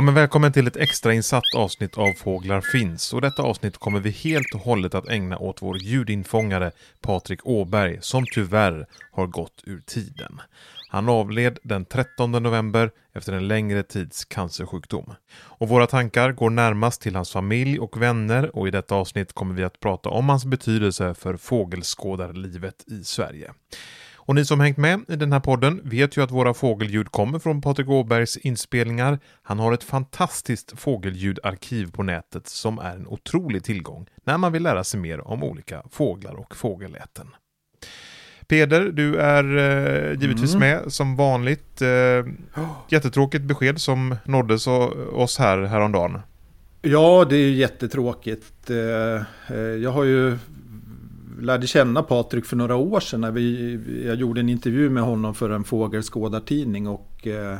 Ja, men välkommen till ett extrainsatt avsnitt av Fåglar finns. Och detta avsnitt kommer vi helt och hållet att ägna åt vår ljudinfångare Patrik Åberg som tyvärr har gått ur tiden. Han avled den 13 november efter en längre tids cancersjukdom. Och våra tankar går närmast till hans familj och vänner och i detta avsnitt kommer vi att prata om hans betydelse för fågelskådarlivet i Sverige. Och ni som hängt med i den här podden vet ju att våra fågelljud kommer från Patrik Åbergs inspelningar. Han har ett fantastiskt fågelljudarkiv på nätet som är en otrolig tillgång när man vill lära sig mer om olika fåglar och fågelläten. Peder, du är eh, givetvis Mm. med som vanligt. Eh, jättetråkigt besked som nåddes oss här häromdagen. Ja, det är ju jättetråkigt. Eh, eh, Jag har ju lärde känna Patrik för några år sedan när vi, jag gjorde en intervju med honom för en fågelskådartidning och eh,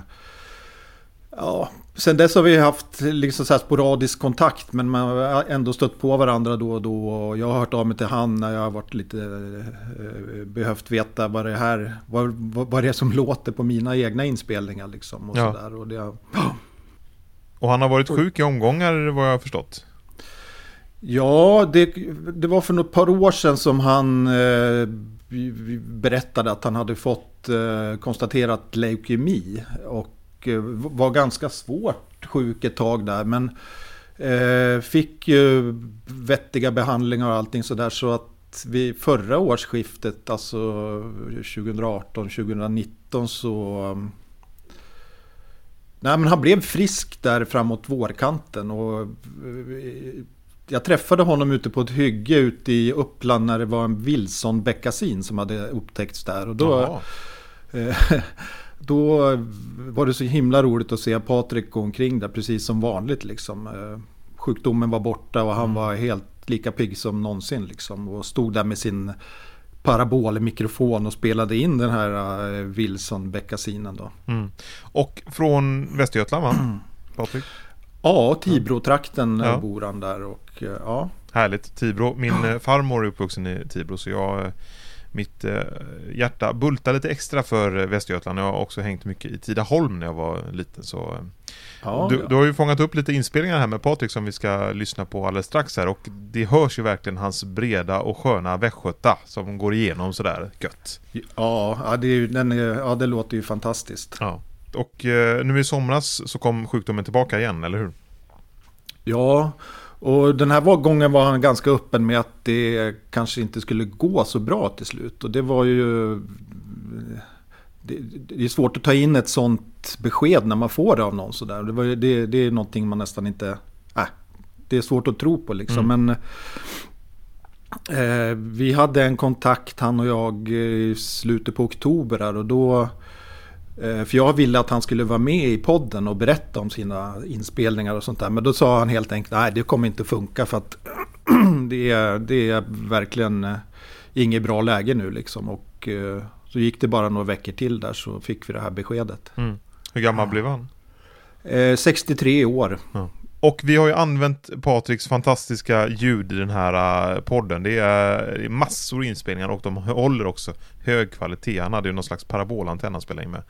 ja, sen dess har vi haft liksom så sporadisk kontakt men man har ändå stött på varandra då och då och jag har hört av mig till han när jag har varit lite eh, behövt veta vad det här vad, vad, det är som låter på mina egna inspelningar liksom och Ja. sådär och det Och han har varit sjuk i omgångar vad jag har förstått. Ja, det, det var för något par år sedan som han eh, berättade att han hade fått eh, konstaterat leukemi. Och eh, var ganska svårt sjuk ett tag där. Men eh, fick ju vettiga behandlingar och allting sådär. Så att vid förra årsskiftet, alltså 2018-2019 så... Nej men han blev frisk där framåt vårkanten och eh, jag träffade honom ute på ett hygge ute i Uppland när det var en Wilson-beckasin som hade upptäckts där. Och då, eh, då var det så himla roligt att se Patrik gå omkring där precis som vanligt. Liksom. Eh, Sjukdomen var borta och han var helt lika pigg som någonsin. Liksom, och stod där med sin parabolmikrofon och spelade in den här eh, Wilson-beckasinen. Mm. Och från Västergötland va? Patrik? Ja, Tibro-trakten Ja. bor han där. Och, eh, ja. Härligt. Tibro. Min eh, farmor är uppvuxen i Tibro så jag, eh, mitt hjärta bultar lite extra för Västergötland. Jag har också hängt mycket i Tidaholm när jag var liten. Så, Ja, du, ja. du har ju fångat upp lite inspelningar här med Patrik som vi ska lyssna på alldeles strax här. Och det hörs ju verkligen hans breda och sköna västgöta som går igenom sådär gött. Ja, det, är, ju- den ja, det låter ju fantastiskt. Ja. Och eh, nu i somras så kom sjukdomen tillbaka igen, eller hur? Ja, och den här gången var han ganska öppen med att det kanske inte skulle gå så bra till slut. Och det var ju... Det, det är svårt att ta in ett sånt besked när man får det av någon sådär. Det, var, det, det är någonting man nästan inte... Äh, det är svårt att tro på liksom. Men eh, vi hade en kontakt, han och jag, i slutet på oktober här, och då... Eh, För jag ville att han skulle vara med i podden och berätta om sina inspelningar och sånt där. Men då sa han helt enkelt nej det kommer inte funka för att det är, det är verkligen eh, inget bra läge nu liksom. Och eh, så gick det bara några veckor till där så fick vi det här beskedet. Mm. Hur gammal blev han? Eh, 63 år. Och vi har ju använt Patriks fantastiska ljud i den här eh, podden. Det är massor inspelningar och de håller också hög kvalitet. Han hade ju någon slags parabolantenn han spelade in med.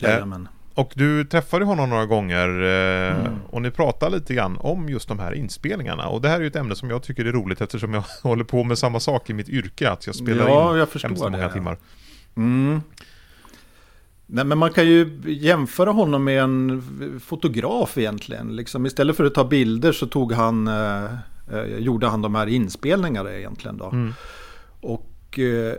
Eh, Jajamän. och du träffade honom några gånger eh, Mm. och ni pratade lite grann om just de här inspelningarna. Och det här är ju ett ämne som jag tycker är roligt eftersom jag håller på med samma sak i mitt yrke. Att jag spelar Ja, in jag förstår hemskt många timmar. Mm. Nej, men man kan ju jämföra honom med en fotograf egentligen. Liksom, istället för att ta bilder så tog han, eh, eh, gjorde han de här inspelningarna egentligen. Då. Mm. Och, eh,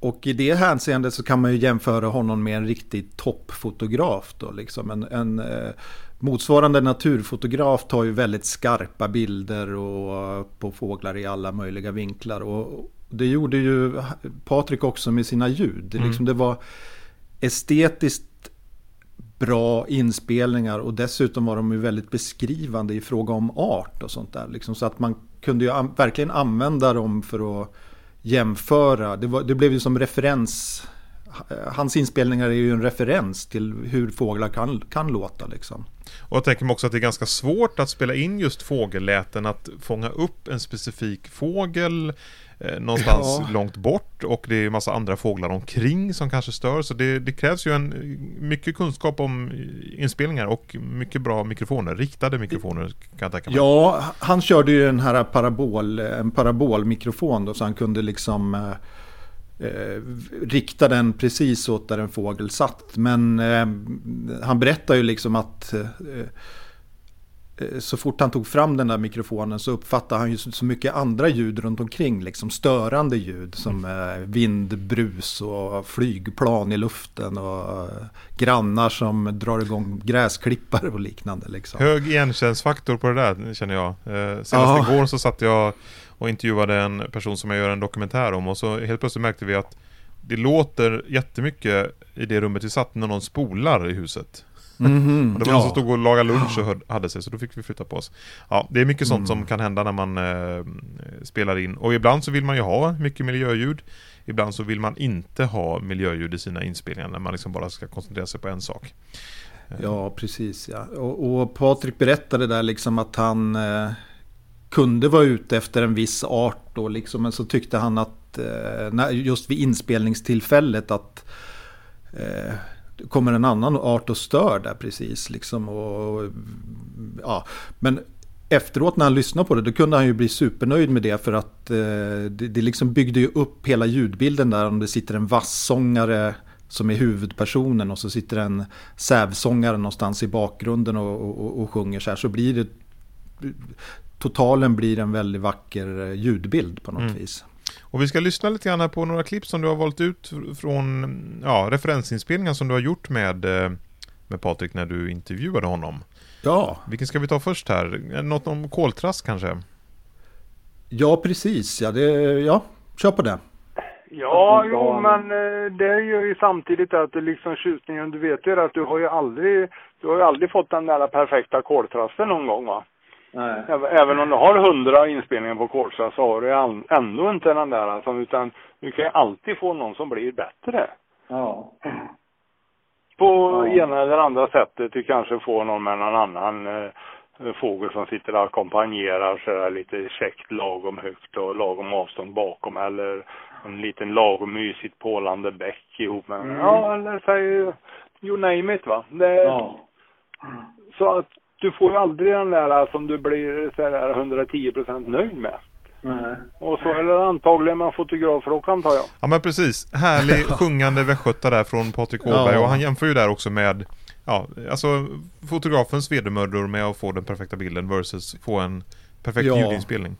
och i det hänseendet så kan man ju jämföra honom med en riktig toppfotograf. Då, liksom. En, en eh, motsvarande naturfotograf tar ju väldigt skarpa bilder och, på fåglar i alla möjliga vinklar. Och det gjorde ju Patrik också med sina ljud. Mm. liksom, det var estetiskt bra inspelningar och dessutom var de ju väldigt beskrivande i fråga om art och sånt där. Liksom, så att man kunde ju an- verkligen använda dem för att jämföra. Det, var, det blev ju som referens. Eh, hans inspelningar är ju en referens till hur fåglar kan, kan låta. Liksom. Och jag tänker mig också att det är ganska svårt att spela in just fågelläten, att fånga upp en specifik fågel eh, någonstans ja. långt bort och det är massa andra fåglar omkring som kanske stör. Så det, det, krävs ju en, mycket kunskap om inspelningar och mycket bra mikrofoner, riktade mikrofoner kan jag tänka mig. Ja, han körde ju den här parabol, en parabolmikrofon då så han kunde liksom eh, eh, rikta den precis åt där en fågel satt. Men eh, han berättar ju liksom att eh, eh, så fort han tog fram den där mikrofonen så uppfattade han ju så mycket andra ljud runt omkring. Liksom störande ljud som mm. vindbrus och flygplan i luften och grannar som drar igång gräsklippare och liknande. Liksom. Hög igenkänningsfaktor på det där känner jag. Senast Aha. igår så satt jag och intervjuade en person som jag gör en dokumentär om och så helt plötsligt märkte vi att det låter jättemycket i det rummet vi satt när någon spolar i huset. Mm -hmm, och det var ja. någon som stod och lagade lunch och hade sig så då fick vi flytta på oss. Ja, det är mycket sånt mm. som kan hända när man eh, spelar in och ibland så vill man ju ha mycket miljöljud. Ibland så vill man inte ha miljöljud i sina inspelningar när man liksom bara ska koncentrera sig på en sak. Ja, precis ja. Och, och Patrik berättade där liksom att han eh, kunde vara ute efter en viss art då liksom, men så tyckte han att eh, just vid inspelningstillfället att eh, kommer en annan art och stör där precis liksom och ja, men efteråt när han lyssnade på det, då kunde han ju bli supernöjd med det för att eh, det, det liksom byggde ju upp hela ljudbilden där om det sitter en vassångare som är huvudpersonen och så sitter en sävsångare någonstans i bakgrunden och, och, och sjunger så här så blir det totalen blir en väldigt vacker eh, ljudbild på något mm. vis. Och vi ska lyssna lite grann på några klipp som du har valt ut från ja, referensinspelningar som du har gjort med, eh, med Patrik när du intervjuade honom. Ja. Vilken ska vi ta först här? Något om koltrast kanske? Ja, precis. Ja, det, ja kör på det. Ja, jo, men eh, det gör ju samtidigt att det liksom tjusningen, du vet ju att du har ju aldrig, du har ju aldrig fått den där perfekta koltrasten någon gång va? Nej. Även om du har hundra inspelningar på Kårsta så har du ändå inte den där alltså, utan du kan ju alltid få någon som blir bättre. Ja. På ja. ena eller andra sättet du kanske får någon med någon annan eh, fågel som sitter och ackompanjerar sådär lite käckt lagom högt och lagom avstånd bakom eller en liten lagom mysigt pålande bäck ihop med, mm. ja eller säg you name it va. Det, ja. Så att du får ju aldrig den där som du blir sådär 110% nöjd med. Nej. Och så är det antagligen med fotografrock antar jag. Ja men precis. Härlig sjungande västgöta där från Patrik Åberg ja. och han jämför ju där också med Ja, alltså fotografens vedermödor med att få den perfekta bilden versus få en perfekt ja. ljudinspelning.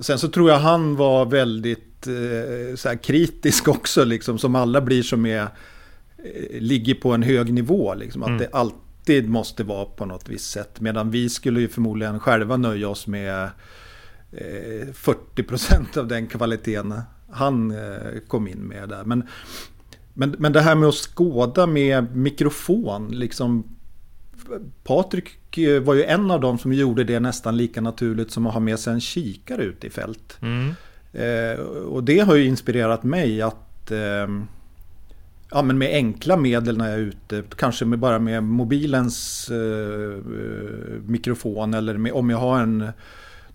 Sen så tror jag han var väldigt eh, så kritisk också, liksom, som alla blir som är, eh, ligger på en hög nivå. Liksom, att mm. det alltid alltid måste vara på något visst sätt. Medan vi skulle ju förmodligen själva nöja oss med eh, 40% av den kvaliteten han eh, kom in med där. Men, men, men det här med att skåda med mikrofon, liksom Patrik eh, var ju en av dem som gjorde det nästan lika naturligt som att ha med sig en kikare ut i fält. Mm. Eh, och det har ju inspirerat mig att eh, ja, men med enkla medel när jag är ute. Kanske med, bara med mobilens eh, mikrofon eller med, om jag har en,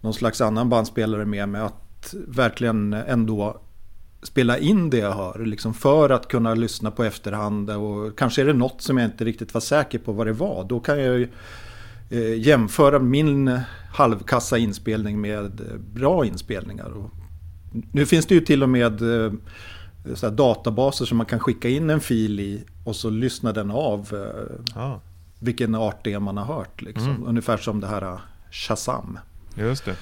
någon slags annan bandspelare med mig. Att verkligen ändå spela in det jag hör. Liksom för att kunna lyssna på efterhand. Och kanske är det något som jag inte riktigt var säker på vad det var. Då kan jag eh, jämföra min halvkassa inspelning med eh, bra inspelningar. Och nu finns det ju till och med eh, så databaser som man kan skicka in en fil i och så lyssnar den av eh, ah. vilken art det är man har hört. Liksom. Mm. Ungefär som det här eh, Shazam. Just det.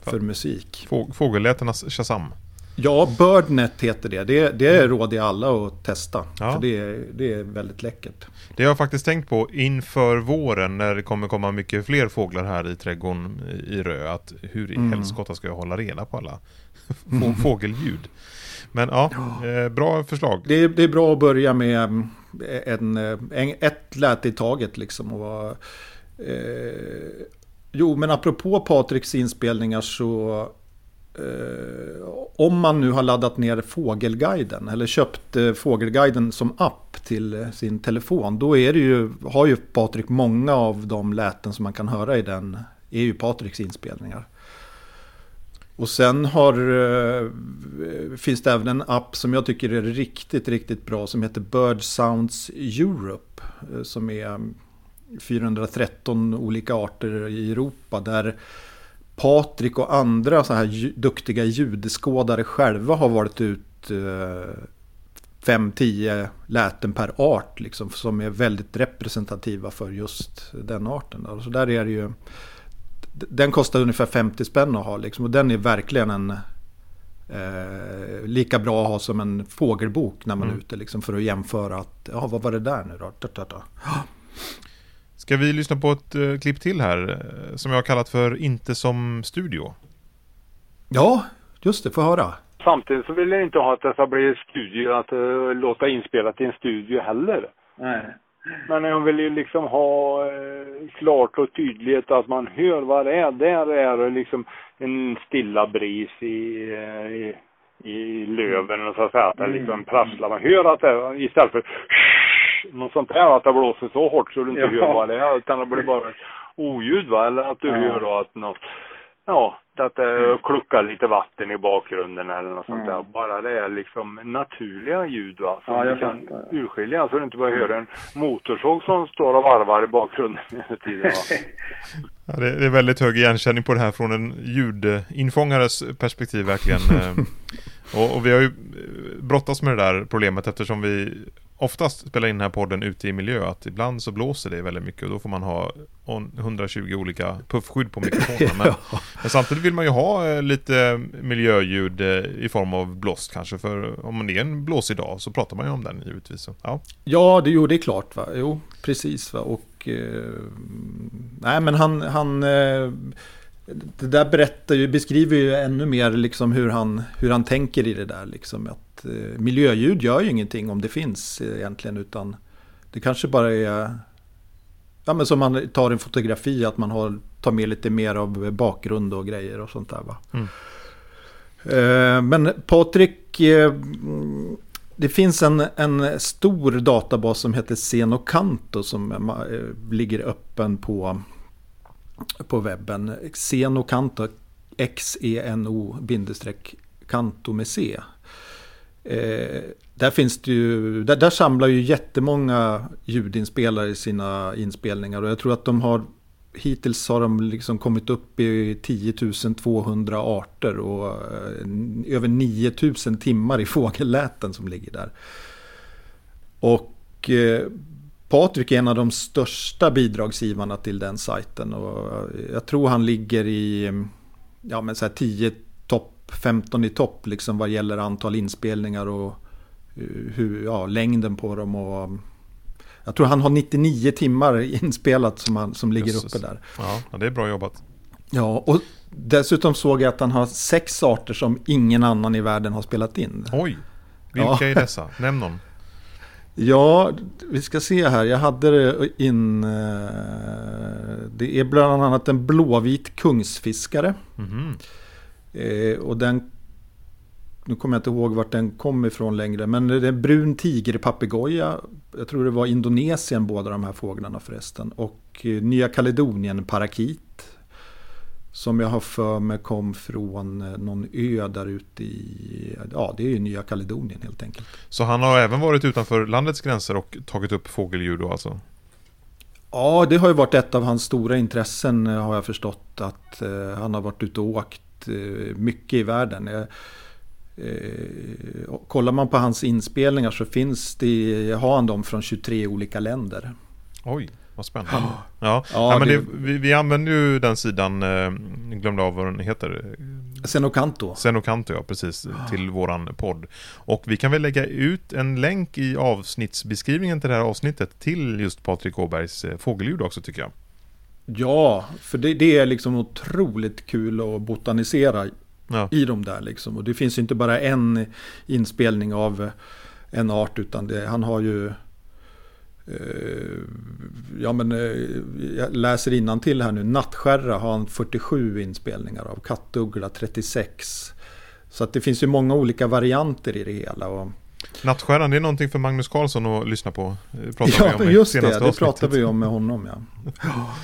För musik. Fågellätenas Shazam. Ja, Birdnet heter det. Det, det råder jag alla att testa. Ja. För det, det är väldigt läckert. Det har jag faktiskt tänkt på inför våren när det kommer komma mycket fler fåglar här i trädgården i Rö. Att hur i mm. helskotta ska jag hålla reda på alla fågelljud? Men ja, eh, bra förslag. Det är, det är, bra att börja med mm, en, en, ett läte i taget liksom. Och, eh, jo, men apropå Patriks inspelningar så eh, Eh, om man nu har laddat ner Fågelguiden eller köpt eh, Fågelguiden som app till eh, sin telefon. Då är det ju, har ju Patrik många av de läten som man kan höra i den är ju Patriks inspelningar. Och sen har, eh, finns det även en app som jag tycker är riktigt, riktigt bra som heter Bird Sounds Europe. Som är mm, 413 olika arter i Europa. Där Patrik och andra så här duktiga ljudskådare själva har varit ut 5-10 uh, läten per art. Liksom, som är väldigt representativa för just den arten. Så där är ju den kostar ungefär 50 spänn att ha liksom, och den är verkligen en eh, lika bra att ha som en fågelbok när man mm. är ute liksom, för att jämföra att, ja vad var det där nu då? Ska vi lyssna på ett uh, klipp till här uh, som jag har kallat för Inte som studio? Ja, just det, få höra. Samtidigt så vill jag inte ha att det ska bli studio, att uh, låta inspelat i en studio heller. Nej. Men jag vill ju liksom ha eh, klart och tydligt att man hör vad det är. Där är det liksom en stilla bris i, eh, i, i löven och så att säga. Att det liksom mm. prasslar. Man hör att det är, istället för något sånt här att det blåser så hårt så du inte ja. hör vad det är. Utan det blir bara oljud va. Eller att du ja. hör då att något, ja, att det mm. kluckar lite vatten i bakgrunden eller något sånt där. Mm. Bara det är liksom naturliga ljud va. Som ja, jag kan urskilja så du inte bara hör en motorsåg som står och varvar i bakgrunden hela tiden va. ja, det är väldigt hög igenkänning på det här från en ljudinfångares perspektiv verkligen. Eh. och, och vi har ju brottats med det där problemet eftersom vi oftast spelar in den här podden ute i miljö att ibland så blåser det väldigt mycket och då får man ha 120 olika puffskydd på mikrofonen. Men, ja. men samtidigt vill man ju ha eh, lite miljöljud eh, i form av blåst kanske för om det är en blåsig dag så pratar man ju om den givetvis. Ja, ja det, jo, det är klart. Va? Jo, precis. Va? Och, eh, nej, men han, han eh, det där berättar ju, beskriver ju ännu mer liksom hur, han, hur han tänker i det där. Liksom. Att, eh, miljöljud gör ju ingenting om det finns egentligen. Utan det kanske bara är Ja men som man tar en fotografi, att man har, tar med lite mer av bakgrund och grejer och sånt där va. Mm. Eh, men Patrik, eh, det finns en, en stor databas som heter Xenocanto som eh, ligger öppen på på webben. Xeno Kanto, X-E-N-O bindestreck Kanto med C. Eh, där finns det ju, där, där samlar ju jättemånga ljudinspelare i sina inspelningar och jag tror att de har Hittills har de liksom kommit upp i 10 200 arter och eh, över 9 000 timmar i fågelläten som ligger där. Och eh, Patrik är en av de största bidragsgivarna till den sajten. Och jag tror han ligger i ja, men så här 10 topp, 15 i topp liksom vad gäller antal inspelningar och hur, ja, längden på dem. Och, jag tror han har 99 timmar inspelat som, han, som ligger Jesus. uppe där. Ja, det är bra jobbat. Ja, och dessutom såg jag att han har sex arter som ingen annan i världen har spelat in. Oj, vilka ja. är dessa? Nämn någon. Ja, vi ska se här. Jag hade det in... Eh, det är bland annat en blåvit kungsfiskare. Mm. Och den... Nu kommer jag inte ihåg vart den kom ifrån längre. Men det är en brun tigerpapegoja. Jag tror det var Indonesien båda de här fåglarna förresten. Och eh, Nya Kaledonien parakit. Som jag har för mig kom från eh, någon ö där ute i, ja det är ju Nya Kaledonien helt enkelt. Så han har även varit utanför landets gränser och tagit upp fågelljud då alltså? Ja, det har ju varit ett av hans stora intressen eh, har jag förstått. Att eh, han har varit ute och åkt eh, mycket i världen. Eh, kollar man på hans inspelningar så finns det, har han dem från 23 olika länder. Oj. Vad spännande. Ja, ja. ja men det, vi, vi, använder ju den sidan, eh, glömde av vad den heter. Senokanto. Senokanto, ja precis, till våran podd. Och vi kan väl lägga ut en länk i avsnittsbeskrivningen till det här avsnittet till just Patrik Åbergs eh, fågelljud också tycker jag. Ja, för det, det, är liksom otroligt kul att botanisera ja. i de där liksom. Och det finns ju inte bara en inspelning av en art utan det, han har ju ja men eh, jag läser till här nu. Nattskärra har han 47 inspelningar av. Kattuggla 36. Så att det finns ju många olika varianter i det hela. Och... Nattskärran, det är någonting för Magnus Karlsson att lyssna på. ja, just det. Det pratar vi om med honom ja.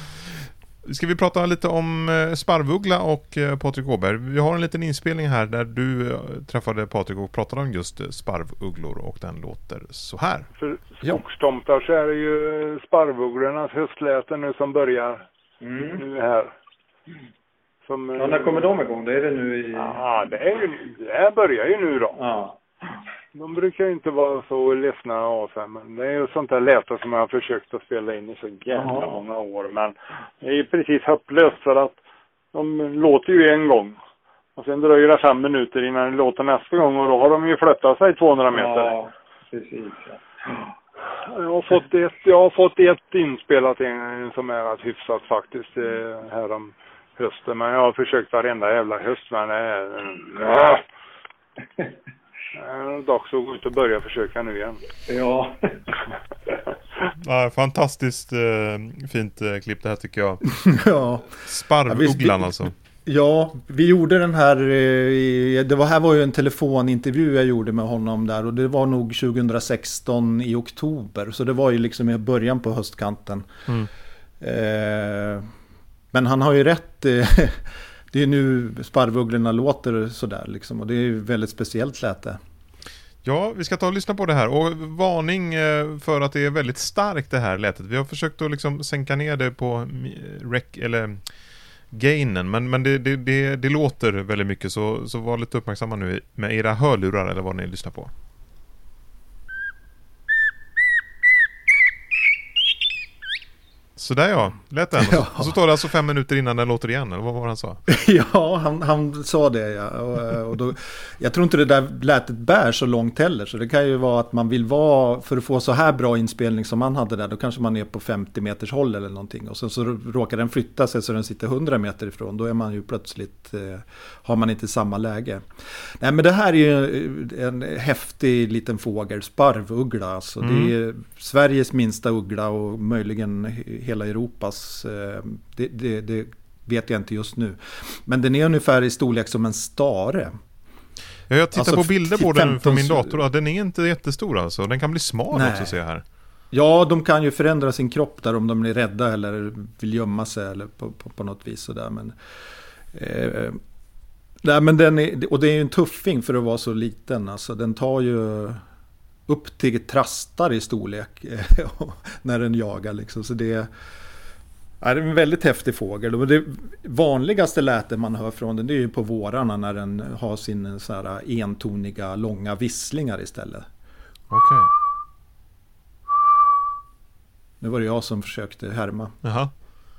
Ska vi prata lite om eh, sparvuggla och eh, Patrik Åberg? Vi har en liten inspelning här där du eh, träffade Patrik och pratade om just sparvugglor och den låter så här. För skogstomtar så är det ju sparvugglornas höstläte nu som börjar mm. nu här. Som, ja, när kommer de igång? Det är det nu i... Ja, det, är ju, det börjar ju nu då. Ja. De brukar ju inte vara så ledsna av sig, men det är ju sånt där läte som jag har försökt att spela in i så jävla många år. Men det är ju precis hopplöst för att de låter ju en gång. Och sen dröjer det fem minuter innan det låter nästa gång och då har de ju flyttat sig 200 meter. Ja, precis. Ja. Jag har fått ett, jag har fått ett inspelat en, som är rätt hyfsat faktiskt eh, här om hösten. Men jag har försökt varenda jävla höst men är... Ja. Det är dags att gå ut och börja försöka nu igen. Ja. ja fantastiskt eh, fint eh, klipp det här tycker jag. ja. Sparvugglan ja, alltså. Ja, vi gjorde den här, eh, det var, här var ju en telefonintervju jag gjorde med honom där och det var nog 2016 i oktober. Så det var ju liksom i början på höstkanten. Mm. Eh, men han har ju rätt. Eh, det är nu sparvugglorna låter sådär liksom. Och det är ju väldigt speciellt läte. Ja, vi ska ta och lyssna på det här. Och varning eh, för att det är väldigt starkt det här lätet. Vi har försökt att liksom sänka ner det på rec, eller gainen. Men, men det, det, det, det, låter väldigt mycket så, så var lite uppmärksamma nu med era hörlurar eller vad ni lyssnar på. Sådär ja, lät den. Ja. Och så tar det alltså fem minuter innan den låter igen, eller vad var det han sa? ja, han, han sa det ja. Och, och då, jag tror inte det där lätet bär så långt heller. Så det kan ju vara att man vill vara, för att få så här bra inspelning som han hade där, då kanske man är på 50 meters håll eller någonting. Och sen så råkar den flytta sig så den sitter 100 meter ifrån. Då är man ju plötsligt, eh, har man inte samma läge. Nej men det här är ju en häftig liten fågel, sparvuggla. Alltså. Mm. Det är Sveriges minsta uggla och möjligen hela Europas. Eh, det, det, det, vet jag inte just nu. Men den är ungefär i storlek som en stare. Ja, jag tittar alltså, på bilder på den från min dator den är inte jättestor alltså. Den kan bli smal Nej. också ser jag här. Ja, de kan ju förändra sin kropp där om de är rädda eller vill gömma sig eller på, på, på något vis sådär. Men, eh, nej, men den är, och det är ju en tuffing för att vara så liten. Alltså, den tar ju upp till trastar i storlek när den jagar. Liksom. Så det, är en väldigt häftig fågel. Det vanligaste lätet man hör från den det är ju på vårarna när den har sin så här entoniga långa visslingar istället. Okej. Okay. Nu var det jag som försökte härma. Jaha.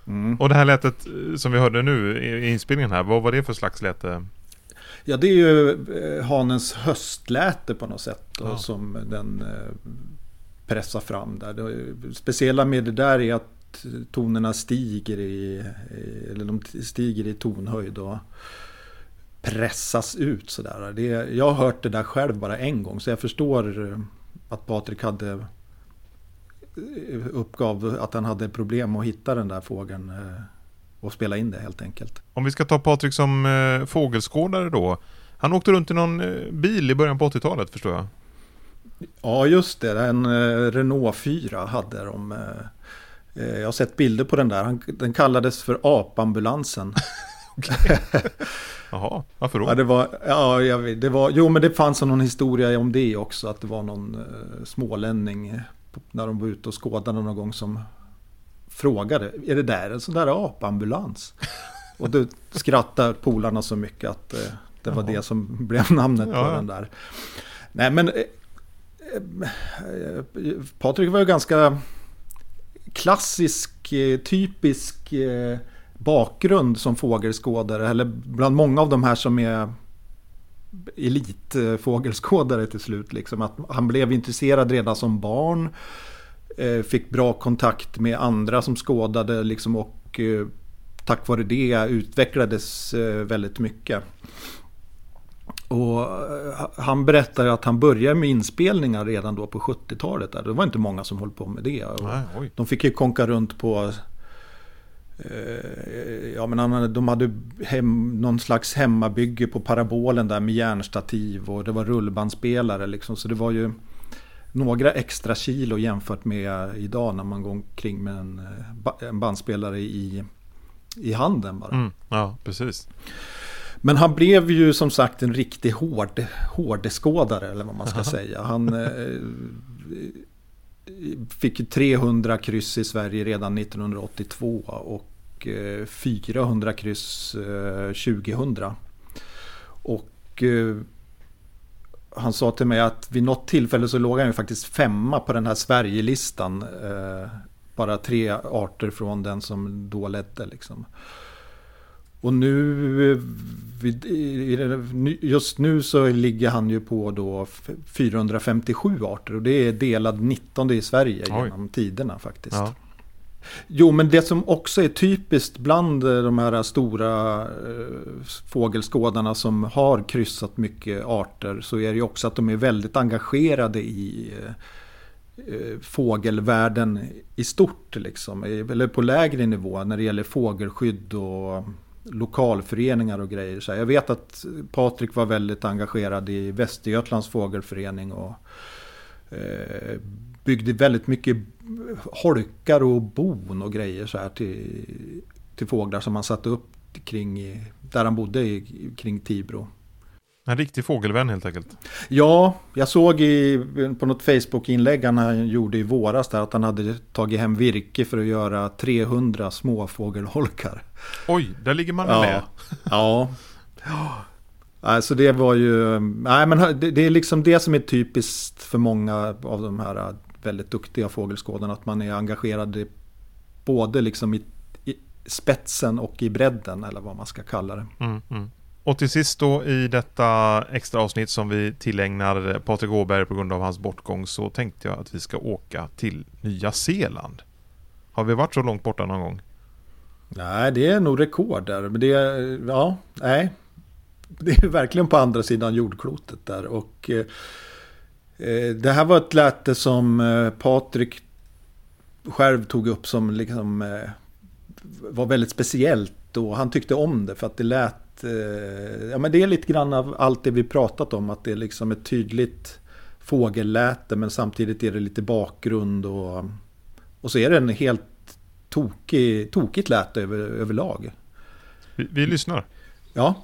Mm. Och det här lätet som vi hörde nu i inspelningen här, vad var det för slags läte? Ja, det är ju eh, hanens höstläte på något sätt. Då, ja. Som den eh, pressar fram där. Det speciella med det där är att tonerna stiger i, eller de stiger i tonhöjd och pressas ut sådär. Det, jag har hört det där själv bara en gång så jag förstår att Patrik hade uppgav att han hade problem att hitta den där fågeln eh, och spela in det helt enkelt. Om vi ska ta Patrik som eh, fågelskådare då. Han åkte runt i någon eh, bil i början på 80-talet förstår jag. Ja just det, en eh, Renault 4 hade de. Eh, eh, jag har sett bilder på den där. Han, den kallades för apambulansen. Jaha, varför då? Ja, det var, ja, jag vet, det var, jo men det fanns någon historia om det också. Att det var någon eh, smålänning när de var ute och skådade någon gång som frågade, är det där en sån där apambulans? Och då skrattade polarna så mycket att eh, det var Jaha. det som blev namnet ja. på den där. Nej men eh, eh, Patrik var ju ganska klassisk, eh, typisk eh, bakgrund som fågelskådare. Eller bland många av de här som är elitfågelskådare till slut. Liksom. Att han blev intresserad redan som barn. Eh, fick bra kontakt med andra som skådade liksom, och eh, tack vare det utvecklades eh, väldigt mycket. Och han berättar att han började med inspelningar redan då på 70-talet. Det var inte många som höll på med det. Nej, de fick ju konka runt på... Ja men de hade hem, någon slags hemmabygge på parabolen där med järnstativ och det var rullbandspelare liksom. Så det var ju några extra kilo jämfört med idag när man går omkring med en, eh, en bandspelare i, i handen bara. Mm, ja, precis. Men han blev ju som sagt en riktig hård, hårdeskådare eller vad man ska säga. Han eh, fick 300 kryss i Sverige redan 1982 och eh, 400 kryss eh, 2000. Och eh, han sa till mig att vid något tillfälle så låg han ju faktiskt femma på den här Sverigelistan. Eh, bara tre arter från den som då ledde liksom. Och nu, just nu så ligger han ju på då 457 arter och det är delad 19 i Sverige Oj. genom tiderna faktiskt. Ja. Jo, men det som också är typiskt bland eh, de här stora eh, fågelskådarna som har kryssat mycket arter så är det ju också att de är väldigt engagerade i eh, fågelvärlden i stort, liksom. eller på lägre nivå när det gäller fågelskydd och lokalföreningar och grejer. Så jag vet att Patrik var väldigt engagerad i Västergötlands fågelförening och eh, byggde väldigt mycket holkar och bon och grejer så här till, till fåglar som han satte upp kring, där han bodde kring Tibro. En riktig fågelvän helt enkelt. Ja, jag såg i, på något Facebook-inlägg han gjorde i våras där att han hade tagit hem virke för att göra 300 småfågelholkar. Oj, där ligger man ja. med. ja. Alltså det var ju, nej men det, det, är liksom det som är typiskt för många av de här väldigt duktiga fågelskådarna. Att man är engagerad både liksom i, i spetsen och i bredden eller vad man ska kalla det. Mm, mm. Och till sist då i detta extra avsnitt som vi tillägnar Patrik Åberg på grund av hans bortgång så tänkte jag att vi ska åka till Nya Zeeland. Har vi varit så långt borta någon gång? Nej, det är nog rekord där. Men det är, ja, nej. Det är verkligen på andra sidan jordklotet där. Och eh, det här var ett läte som eh, Patrik själv tog upp som liksom eh, var väldigt speciellt. Och han tyckte om det för att det lät Eh, ja, men det är lite grann av allt det vi pratat om. Att det är liksom ett tydligt fågelläte men samtidigt är det lite bakgrund och, och så är det en helt tokig, tokigt läte över, överlag. Vi, vi lyssnar. Ja.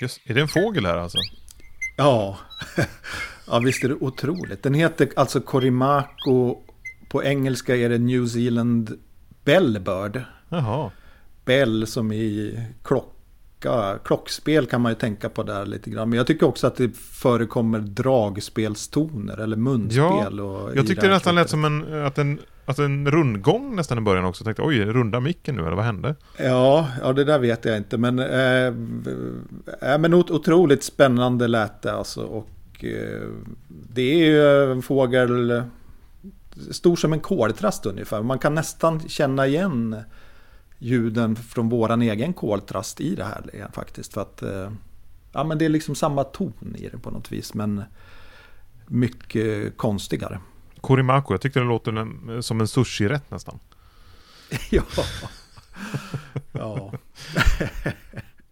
Just, är det en fågel här alltså? Ja, ja visst är det otroligt. Den heter alltså Corimako. På engelska är det New Zealand Bellbird. Jaha. Bell som i klocka. Klockspel kan man ju tänka på där lite grann. Men jag tycker också att det förekommer dragspelstoner eller munspel. Ja, jag tyckte det nästan lät som en, att en Alltså en rundgång nästan i början också. Jag tänkte oj, runda micken nu eller vad hände? Ja, ja det där vet jag inte. Men, eh, äh, men otroligt spännande lät det alltså. Och eh, det är ju en fågel stor som en koltrast ungefär. Man kan nästan känna igen ljuden från våran egen koltrast i det här eh, faktiskt. För att eh, ja, men det är liksom samma ton i det på något vis. Men mycket konstigare. Korimaku, jag tyckte det låter som en sushi-rätt nästan. ja. ja.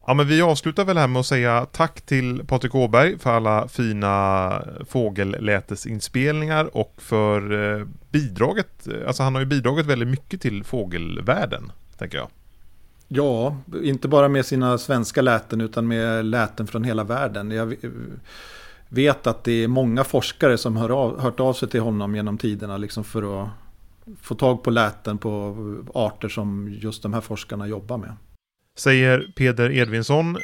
ja, men vi avslutar väl här med att säga tack till Patrik Åberg för alla fina fågellätesinspelningar och för eh, bidraget. Alltså han har ju bidragit väldigt mycket till fågelvärlden, tänker jag. Ja, inte bara med sina svenska läten utan med läten från hela världen. Jag vet att det är många forskare som har av, hört av sig till honom genom tiderna liksom för att få tag på läten på arter som just de här forskarna jobbar med. Säger Peder Edvinsson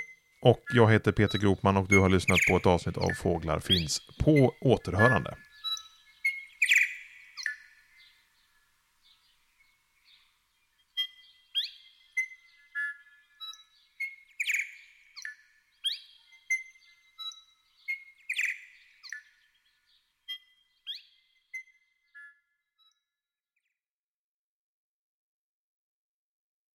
och jag heter Peter Gropman och du har lyssnat på ett avsnitt av Fåglar finns på återhörande.